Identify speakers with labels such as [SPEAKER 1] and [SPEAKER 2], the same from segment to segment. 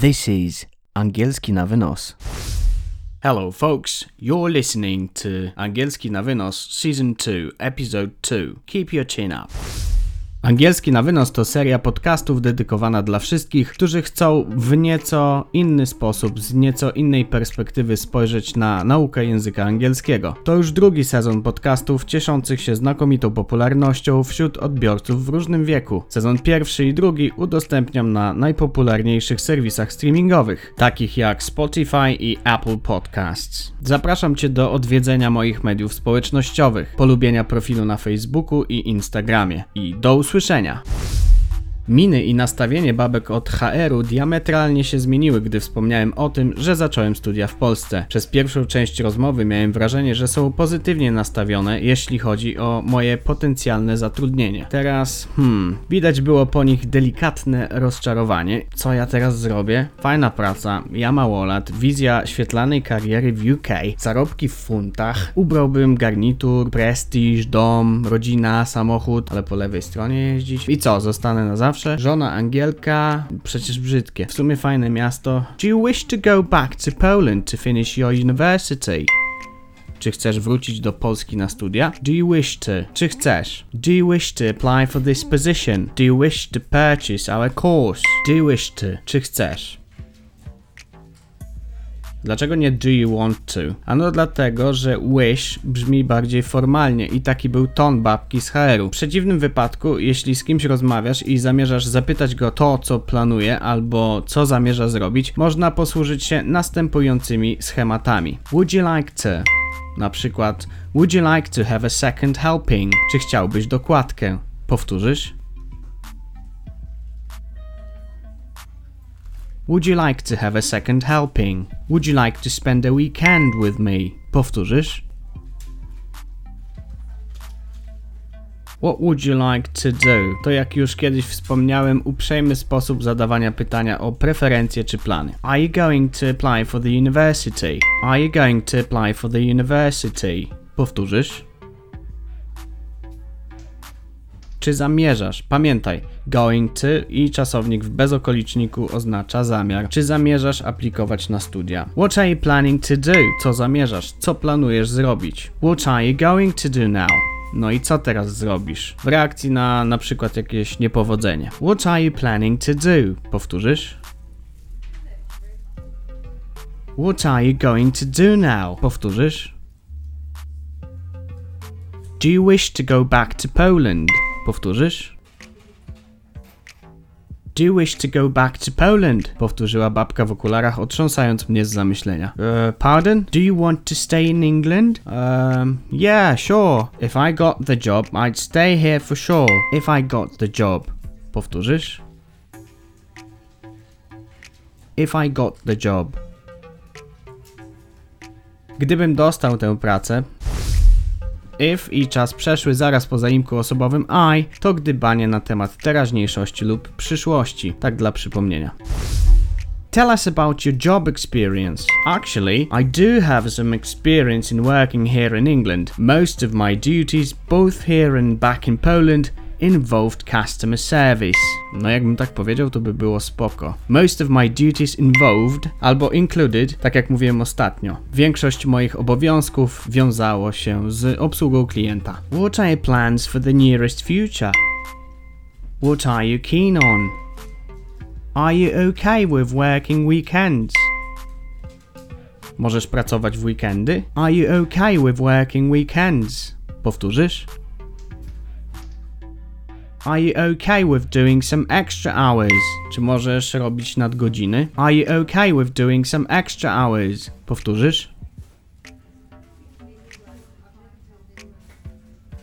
[SPEAKER 1] This is Angielski na wynos. Hello, folks. You're listening to Angielski na wynos Season 2, Episode 2. Keep your chin up. Angielski na wynos to seria podcastów dedykowana dla wszystkich, którzy chcą w nieco inny sposób, z nieco innej perspektywy spojrzeć na naukę języka angielskiego. To już drugi sezon podcastów cieszących się znakomitą popularnością wśród odbiorców w różnym wieku. Sezon pierwszy i drugi udostępniam na najpopularniejszych serwisach streamingowych, takich jak Spotify i Apple Podcasts. Zapraszam Cię do odwiedzenia moich mediów społecznościowych, polubienia profilu na Facebooku i Instagramie. I do usłyszenia. Miny i nastawienie babek od HR-u diametralnie się zmieniły, gdy wspomniałem o tym, że zacząłem studia w Polsce. Przez pierwszą część rozmowy miałem wrażenie, że są pozytywnie nastawione, jeśli chodzi o moje potencjalne zatrudnienie. Teraz, hmm, widać było po nich delikatne rozczarowanie. Co ja teraz zrobię? Fajna praca, ja małolat, wizja świetlanej kariery w UK, zarobki w funtach, ubrałbym garnitur, prestiż, dom, rodzina, samochód, ale po lewej stronie jeździć. I co, zostanę na zawsze? Żona Angielka, przecież brzydkie. W sumie fajne miasto. Do you wish to go back to Poland to finish your university? Czy chcesz wrócić do Polski na studia? Do you wish to? Czy chcesz? Do you wish to apply for this position? Do you wish to purchase our course? Do you wish to? Czy chcesz? Dlaczego nie do you want to? Ano dlatego, że wish brzmi bardziej formalnie i taki był ton babki z HR-u. W przeciwnym wypadku, jeśli z kimś rozmawiasz i zamierzasz zapytać go to, co planuje albo co zamierza zrobić, można posłużyć się następującymi schematami. Would you like to? Na przykład, would you like to have a second helping? Czy chciałbyś dokładkę? Powtórzysz? Would you like to have a second helping? Would you like to spend a weekend with me? Powtórzysz? What would you like to do? To jak już kiedyś wspomniałem, uprzejmy sposób zadawania pytania o preferencje czy plany. Are you going to apply for the university? Are you going to apply for the university? Powtórzysz? Czy zamierzasz? Pamiętaj, going to i czasownik w bezokoliczniku oznacza zamiar. Czy zamierzasz aplikować na studia? What are you planning to do? Co zamierzasz? Co planujesz zrobić? What are you going to do now? No i co teraz zrobisz? W reakcji na na przykład jakieś niepowodzenie. What are you planning to do? Powtórzysz? What are you going to do now? Powtórzysz? Do you wish to go back to Poland? Powtórzysz? Do you wish to go back to Poland? Powtórzyła babka w okularach, otrząsając mnie z zamyślenia. Uh, pardon? Do you want to stay in England? Um, yeah, sure. If I got the job, I'd stay here for sure. If I got the job. Powtórzysz? If I got the job. Gdybym dostał tę pracę, if i czas przeszły zaraz po zaimku osobowym I to gdybanie na temat teraźniejszości lub przyszłości, tak dla przypomnienia. Tell us about your job experience. Actually, I do have some experience in working here in England. Most of my duties, both here and back in Poland, involved customer service. No jakbym tak powiedział, to by było spoko. Most of my duties involved albo included, tak jak mówiłem ostatnio. Większość moich obowiązków wiązało się z obsługą klienta. What are your plans for the nearest future? What are you keen on? Are you okay with working weekends? Możesz pracować w weekendy? Are you okay with working weekends? Powtórzysz? Are you okay with doing some extra hours? Czy możesz robić nadgodziny? Are you okay with doing some extra hours? Powtórzysz?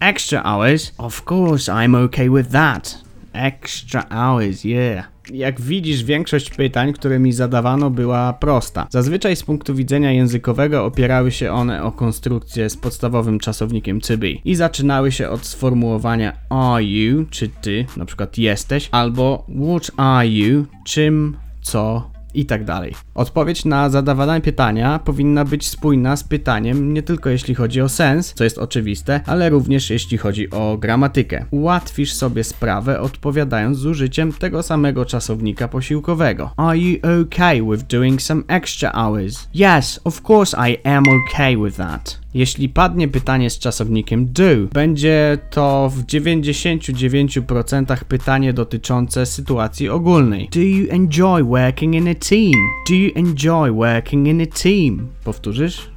[SPEAKER 1] Extra hours? Of course, I'm okay with that. Extra hours, yeah. Jak widzisz, większość pytań, które mi zadawano, była prosta. Zazwyczaj z punktu widzenia językowego opierały się one o konstrukcję z podstawowym czasownikiem to be i zaczynały się od sformułowania are you, czy ty, na przykład jesteś, albo what are you, czym, co i tak dalej. Odpowiedź na zadawane pytania powinna być spójna z pytaniem nie tylko jeśli chodzi o sens, co jest oczywiste, ale również jeśli chodzi o gramatykę. Ułatwisz sobie sprawę odpowiadając z użyciem tego samego czasownika posiłkowego. Are you okay with doing some extra hours? Yes, of course I am okay with that. Jeśli padnie pytanie z czasownikiem do, będzie to w 99% pytanie dotyczące sytuacji ogólnej. Do you enjoy working in a team? Do you enjoy working in a team? Powtórzysz?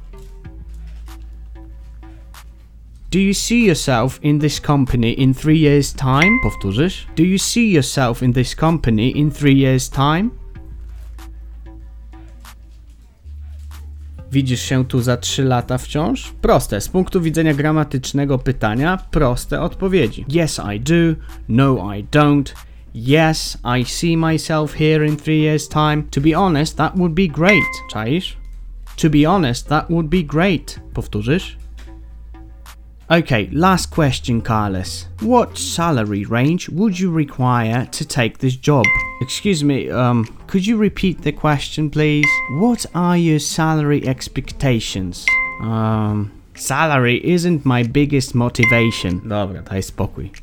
[SPEAKER 1] Do you see yourself in this company in three years' time? Powtórzysz? Do you see yourself in this company in three years' time? Widzisz się tu za 3 lata wciąż? Proste, z punktu widzenia gramatycznego pytania, proste odpowiedzi. Yes, I do. No, I don't. Yes, I see myself here in 3 years' time. To be honest, that would be great. Czaisz? To be honest, that would be great. Powtórzysz? Okay, last question, Carlos. What salary range would you require to take this job? Excuse me, um, could you repeat the question, please? What are your salary expectations? Um, salary isn't my biggest motivation. Dobra, daj spokój.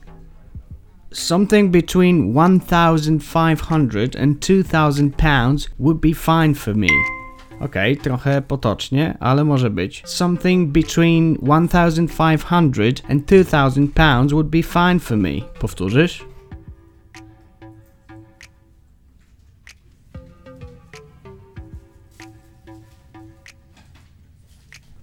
[SPEAKER 1] Something between 1,500 and 2,000 pounds would be fine for me. Okej, trochę potocznie, ale może być. Something between 1,500 and 2,000 pounds would be fine for me. Powtórzysz?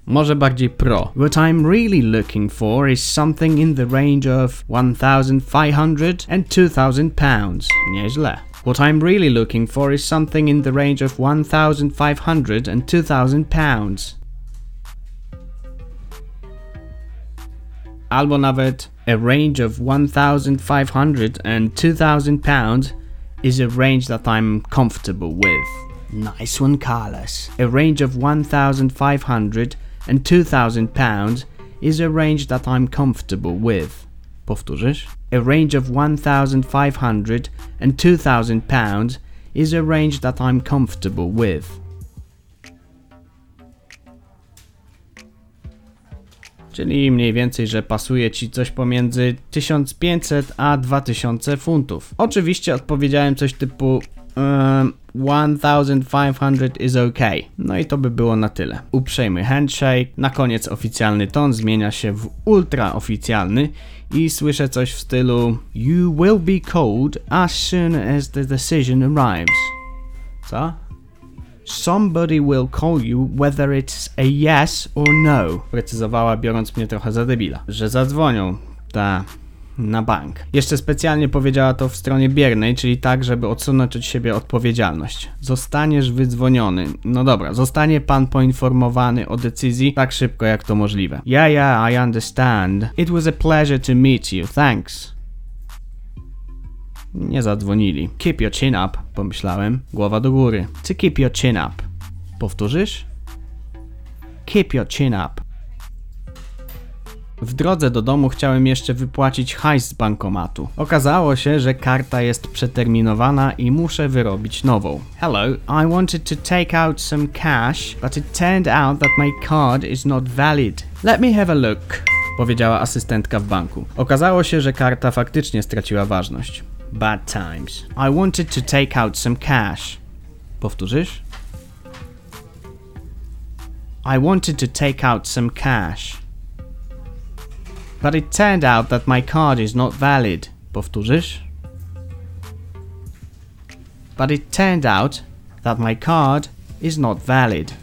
[SPEAKER 1] Może bardziej pro. What I'm really looking for is something in the range of 1,500 and 2,000 pounds. Nieźle. What I'm really looking for is something in the range of 1,500 and 2,000 pounds. Albo nawet a range of 1,500 and 2,000 pounds is a range that I'm comfortable with. Nice one, Carlos. A range of 1,500 and 2,000 pounds is a range that I'm comfortable with. Powtórzysz? A range of 1,500 and 2,000 pounds is a range that I'm comfortable with. Czyli mniej więcej, że pasuje ci coś pomiędzy 1500 a 2000 funtów. Oczywiście odpowiedziałem coś typu um, 1500 is okay. No i to by było na tyle. Uprzejmy handshake, na koniec oficjalny ton zmienia się w ultra oficjalny i słyszę coś w stylu You will be called as soon as the decision arrives. Co? Somebody will call you whether it's a yes or no. Precyzowała, biorąc mnie trochę za debila. Że zadzwonią. Ta na bank. Jeszcze specjalnie powiedziała to w stronie biernej, czyli tak, żeby odsunąć od siebie odpowiedzialność. Zostaniesz wydzwoniony. No dobra, zostanie pan poinformowany o decyzji tak szybko jak to możliwe. Yeah, yeah, I understand. It was a pleasure to meet you. Thanks. Nie zadzwonili. Keep your chin up, pomyślałem. Głowa do góry. To keep your chin up. Powtórzysz? Keep your chin up. W drodze do domu chciałem jeszcze wypłacić hajs z bankomatu. Okazało się, że karta jest przeterminowana i muszę wyrobić nową. Hello, I wanted to take out some cash, but it turned out that my card is not valid. Let me have a look. Powiedziała asystentka w banku. Okazało się, że karta faktycznie straciła ważność. Bad times. I wanted to take out some cash. Powtórzysz? I wanted to take out some cash. But it turned out that my card is not valid. Powtórzysz? But it turned out that my card is not valid.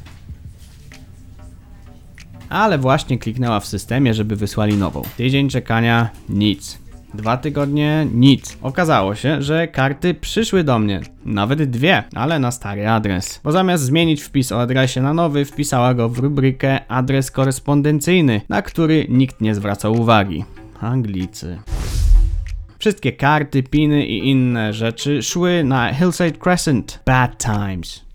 [SPEAKER 1] Ale właśnie kliknęła w systemie, żeby wysłali nową. Tydzień czekania, nic. Dwa tygodnie, nic. Okazało się, że karty przyszły do mnie. Nawet dwie, ale na stary adres. Bo zamiast zmienić wpis o adresie na nowy, wpisała go w rubrykę adres korespondencyjny, na który nikt nie zwracał uwagi. Anglicy. Wszystkie karty, piny i inne rzeczy szły na Hillside Crescent. Bad times.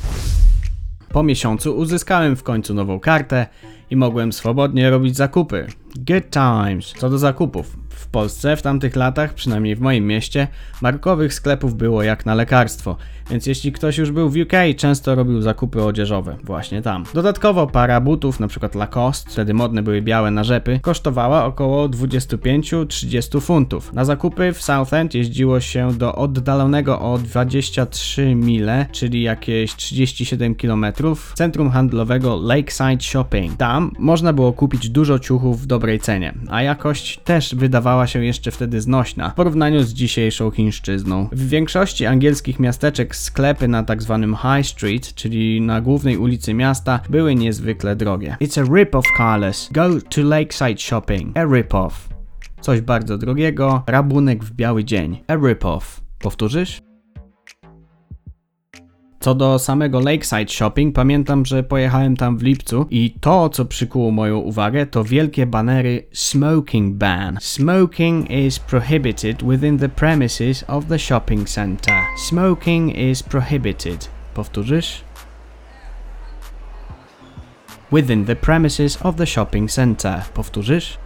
[SPEAKER 1] Po miesiącu uzyskałem w końcu nową kartę i mogłem swobodnie robić zakupy. Good times. Co do zakupów. W Polsce w tamtych latach, przynajmniej w moim mieście, markowych sklepów było jak na lekarstwo, więc jeśli ktoś już był w UK, często robił zakupy odzieżowe właśnie tam. Dodatkowo para butów, np. Lacoste, wtedy modne były białe na rzepy, kosztowała około 25-30 funtów. Na zakupy w Southend jeździło się do oddalonego o 23 mile, czyli jakieś 37 km, centrum handlowego Lakeside Shopping. Tam można było kupić dużo ciuchów w dobrej cenie, a jakość też wydawała się jeszcze wtedy znośna w porównaniu z dzisiejszą chińszczyzną. W większości angielskich miasteczek sklepy na tak zwanym High Street, czyli na głównej ulicy miasta, były niezwykle drogie. It's a rip-off, Carlos. Go to Lakeside Shopping. A rip-off. Coś bardzo drogiego, rabunek w biały dzień. A rip-off. Powtórzysz? Co do samego Lakeside Shopping, pamiętam, że pojechałem tam w lipcu i to, co przykuło moją uwagę, to wielkie banery Smoking Ban. Smoking is prohibited within the premises of the shopping center. Smoking is prohibited. Powtórzysz? Within the premises of the shopping center. Powtórzysz?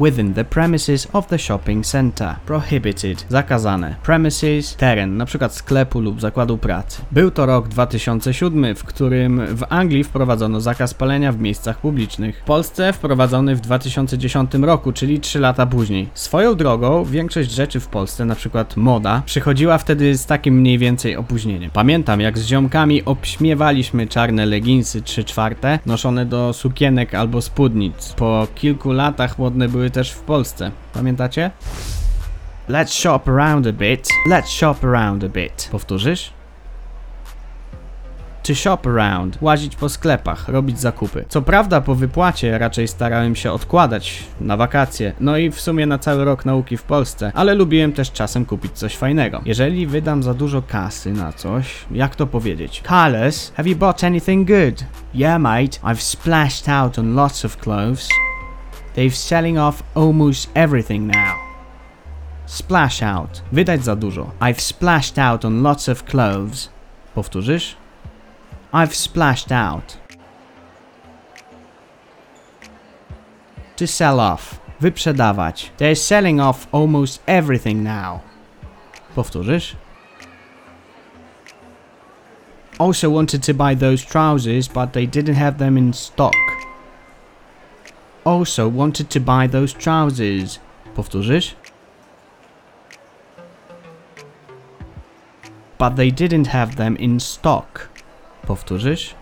[SPEAKER 1] Within the premises of the shopping center. Prohibited, zakazane. Premises, teren, na przykład sklepu lub zakładu pracy. Był to rok 2007, w którym w Anglii wprowadzono zakaz palenia w miejscach publicznych. W Polsce wprowadzony w 2010 roku, czyli 3 lata później. Swoją drogą, większość rzeczy w Polsce, na przykład moda, przychodziła wtedy z takim mniej więcej opóźnieniem. Pamiętam, jak z ziomkami obśmiewaliśmy czarne leginsy 3 czwarte, noszone do sukienek albo spódnic. Po kilku latach modne były też w Polsce. Pamiętacie? Let's shop around a bit. Let's shop around a bit. Powtórzysz? To shop around, łazić po sklepach, robić zakupy. Co prawda po wypłacie raczej starałem się odkładać na wakacje, no i w sumie na cały rok nauki w Polsce, ale lubiłem też czasem kupić coś fajnego. Jeżeli wydam za dużo kasy na coś, jak to powiedzieć? Carlos, have you bought anything good? Yeah mate, I've splashed out on lots of clothes. They've selling off almost everything now. Splash out. Wydać za dużo. I've splashed out on lots of clothes. Powtórzysz? I've splashed out. To sell off. Wyprzedawać. They're selling off almost everything now. Powtórzysz? Also wanted to buy those trousers, but they didn't have them in stock. Also wanted to buy those trousers. Powtórzysz? But they didn't have them in stock. Powtórzysz?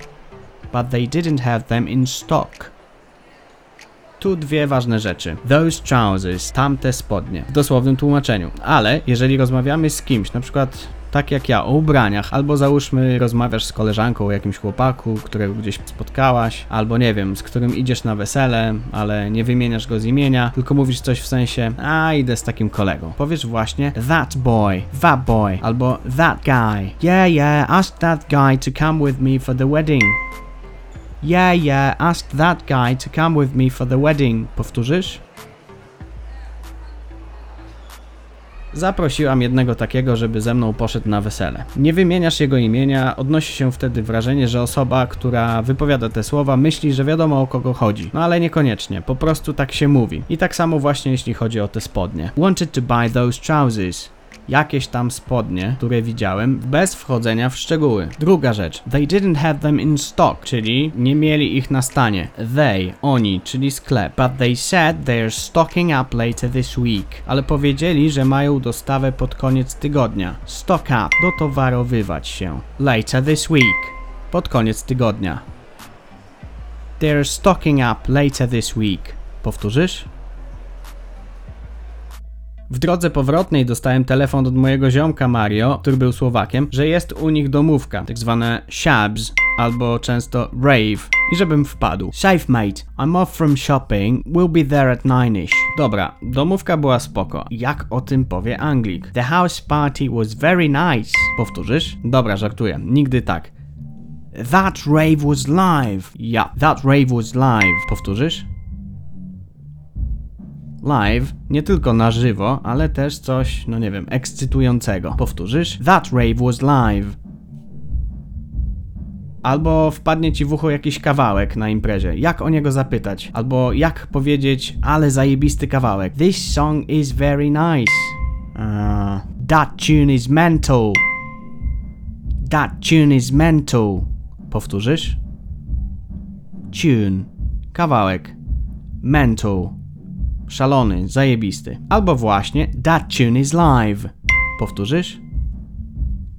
[SPEAKER 1] But they didn't have them in stock. Tu dwie ważne rzeczy. Those trousers, tamte spodnie, w dosłownym tłumaczeniu. Ale jeżeli rozmawiamy z kimś, na przykład tak jak ja, o ubraniach, albo załóżmy rozmawiasz z koleżanką o jakimś chłopaku, którego gdzieś spotkałaś, albo nie wiem, z którym idziesz na wesele, ale nie wymieniasz go z imienia, tylko mówisz coś w sensie, a idę z takim kolegą. Powiesz właśnie that boy, that boy, albo that guy. Yeah, yeah, ask that guy to come with me for the wedding. Yeah, yeah, ask that guy to come with me for the wedding. Powtórzysz? Zaprosiłam jednego takiego, żeby ze mną poszedł na wesele. Nie wymieniasz jego imienia, odnosi się wtedy wrażenie, że osoba, która wypowiada te słowa, myśli, że wiadomo o kogo chodzi. No ale niekoniecznie, po prostu tak się mówi. I tak samo właśnie jeśli chodzi o te spodnie. Wanted to buy those trousers jakieś tam spodnie, które widziałem, bez wchodzenia w szczegóły. Druga rzecz, they didn't have them in stock, czyli nie mieli ich na stanie. They, oni, czyli sklep. But they said they're stocking up later this week. Ale powiedzieli, że mają dostawę pod koniec tygodnia. Stock up, dotowarowywać się. Later this week. Pod koniec tygodnia. They're stocking up later this week. Powtórzysz? W drodze powrotnej dostałem telefon od mojego ziomka Mario, który był Słowakiem, że jest u nich domówka, tak zwane shabs, albo często rave, i żebym wpadł. Safe mate, I'm off from shopping, we'll be there at nine-ish. Dobra, domówka była spoko. Jak o tym powie Anglik? The house party was very nice. Powtórzysz? Dobra, żartuję, nigdy tak. That rave was live. Ja, that rave was live. Powtórzysz? Live, nie tylko na żywo, ale też coś, no nie wiem, ekscytującego. Powtórzysz? That rave was live. Albo wpadnie ci w ucho jakiś kawałek na imprezie. Jak o niego zapytać? Albo jak powiedzieć, ale zajebisty kawałek. This song is very nice. Uh, that tune is mental. That tune is mental. Powtórzysz? Tune. Kawałek. Mental. Szalony, zajebisty. Albo właśnie That tune is live. Powtórzysz?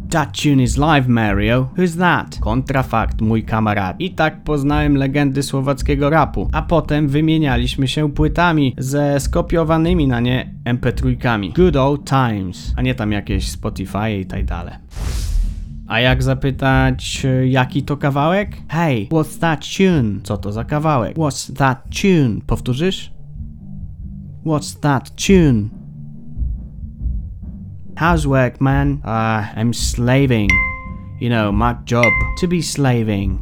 [SPEAKER 1] That tune is live, Mario. Who's that? Kontrafakt, mój kamarad. I tak poznałem legendy słowackiego rapu, a potem wymienialiśmy się płytami ze skopiowanymi na nie MP3. Good old times, a nie tam jakieś Spotify i tak dalej. A jak zapytać, e, jaki to kawałek? Hey, what's that tune? Co to za kawałek? What's that tune? Powtórzysz? What's that tune? Housework, man. Uh, I'm slaving. You know, my job. To be slaving.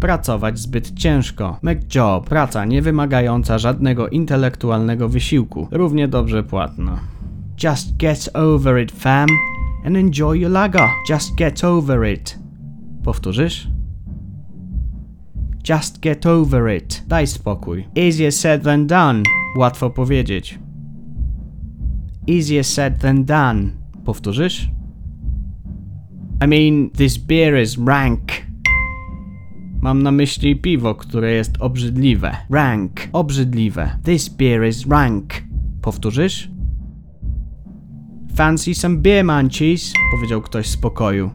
[SPEAKER 1] Pracować zbyt ciężko. Make job. Praca nie wymagająca żadnego intelektualnego wysiłku. Równie dobrze płatna. Just get over it, fam. And enjoy your lager. Just get over it. Powtórzysz? Just get over it. Daj spokój. Easier said than done. Łatwo powiedzieć. Easier said than done. Powtórzysz? I mean, this beer is rank. Mam na myśli piwo, które jest obrzydliwe. Rank. Obrzydliwe. This beer is rank. Powtórzysz? Fancy some beer munchies? Powiedział ktoś z pokoju.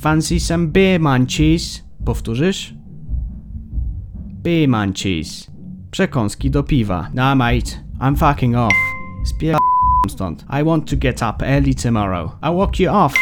[SPEAKER 1] Fancy some beer munchies? Powtórzysz? Beer munchies. Przekąski do piwa. Nah mate, I'm fucking off. Spier stąd. I want to get up early tomorrow. I'll walk you off.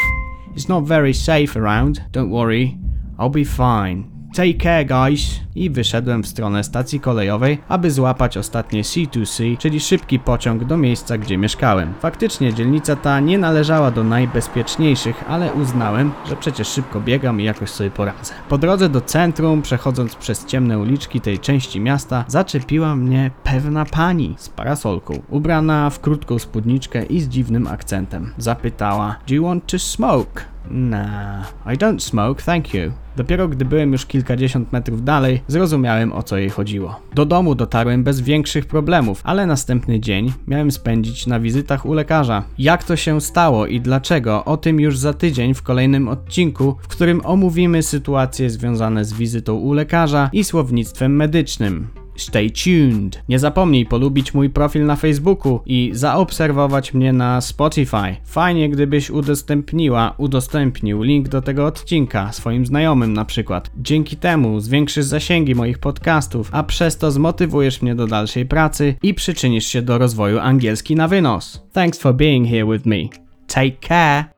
[SPEAKER 1] It's not very safe around. Don't worry. I'll be fine. Take care, guys. I wyszedłem w stronę stacji kolejowej, aby złapać ostatnie C2C, czyli szybki pociąg do miejsca, gdzie mieszkałem. Faktycznie dzielnica ta nie należała do najbezpieczniejszych, ale uznałem, że przecież szybko biegam i jakoś sobie poradzę. Po drodze do centrum, przechodząc przez ciemne uliczki tej części miasta, zaczepiła mnie pewna pani z parasolką, ubrana w krótką spódniczkę i z dziwnym akcentem. Zapytała: Do you want to smoke? Nah, I don't smoke, thank you. Dopiero gdy byłem już kilkadziesiąt metrów dalej, zrozumiałem o co jej chodziło. Do domu dotarłem bez większych problemów, ale następny dzień miałem spędzić na wizytach u lekarza. Jak to się stało i dlaczego, o tym już za tydzień w kolejnym odcinku, w którym omówimy sytuacje związane z wizytą u lekarza i słownictwem medycznym. Stay tuned. Nie zapomnij polubić mój profil na Facebooku i zaobserwować mnie na Spotify. Fajnie, gdybyś udostępniła, udostępnił link do tego odcinka swoim znajomym na przykład. Dzięki temu zwiększysz zasięgi moich podcastów, a przez to zmotywujesz mnie do dalszej pracy i przyczynisz się do rozwoju angielski na wynos. Thanks for being here with me. Take care.